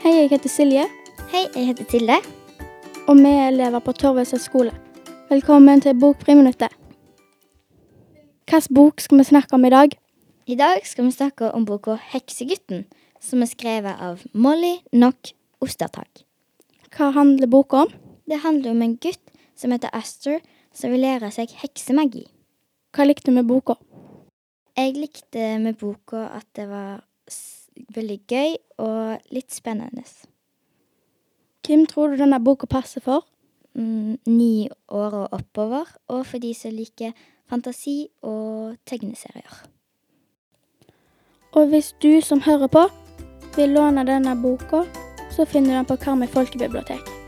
Hei, jeg heter Silje, Hei, jeg heter Tilde. og vi er elever på Torvøyset skole. Velkommen til Bokfriminuttet. Hvilken bok skal vi snakke om i dag? I dag skal vi snakke om boka 'Heksegutten', som er skrevet av Molly Knock Ostertak. Hva handler boka om? Det handler om en gutt som heter Aster, som vil lære seg heksemagi. Hva likte du med boka? Jeg likte med boka at det var veldig gøy og litt spennende. Hvem tror du denne boka passer for? Mm, ni år og oppover, og for de som liker fantasi og tegneserier. Og hvis du som hører på, vil låne denne boka, så finner du den på Karmøy folkebibliotek.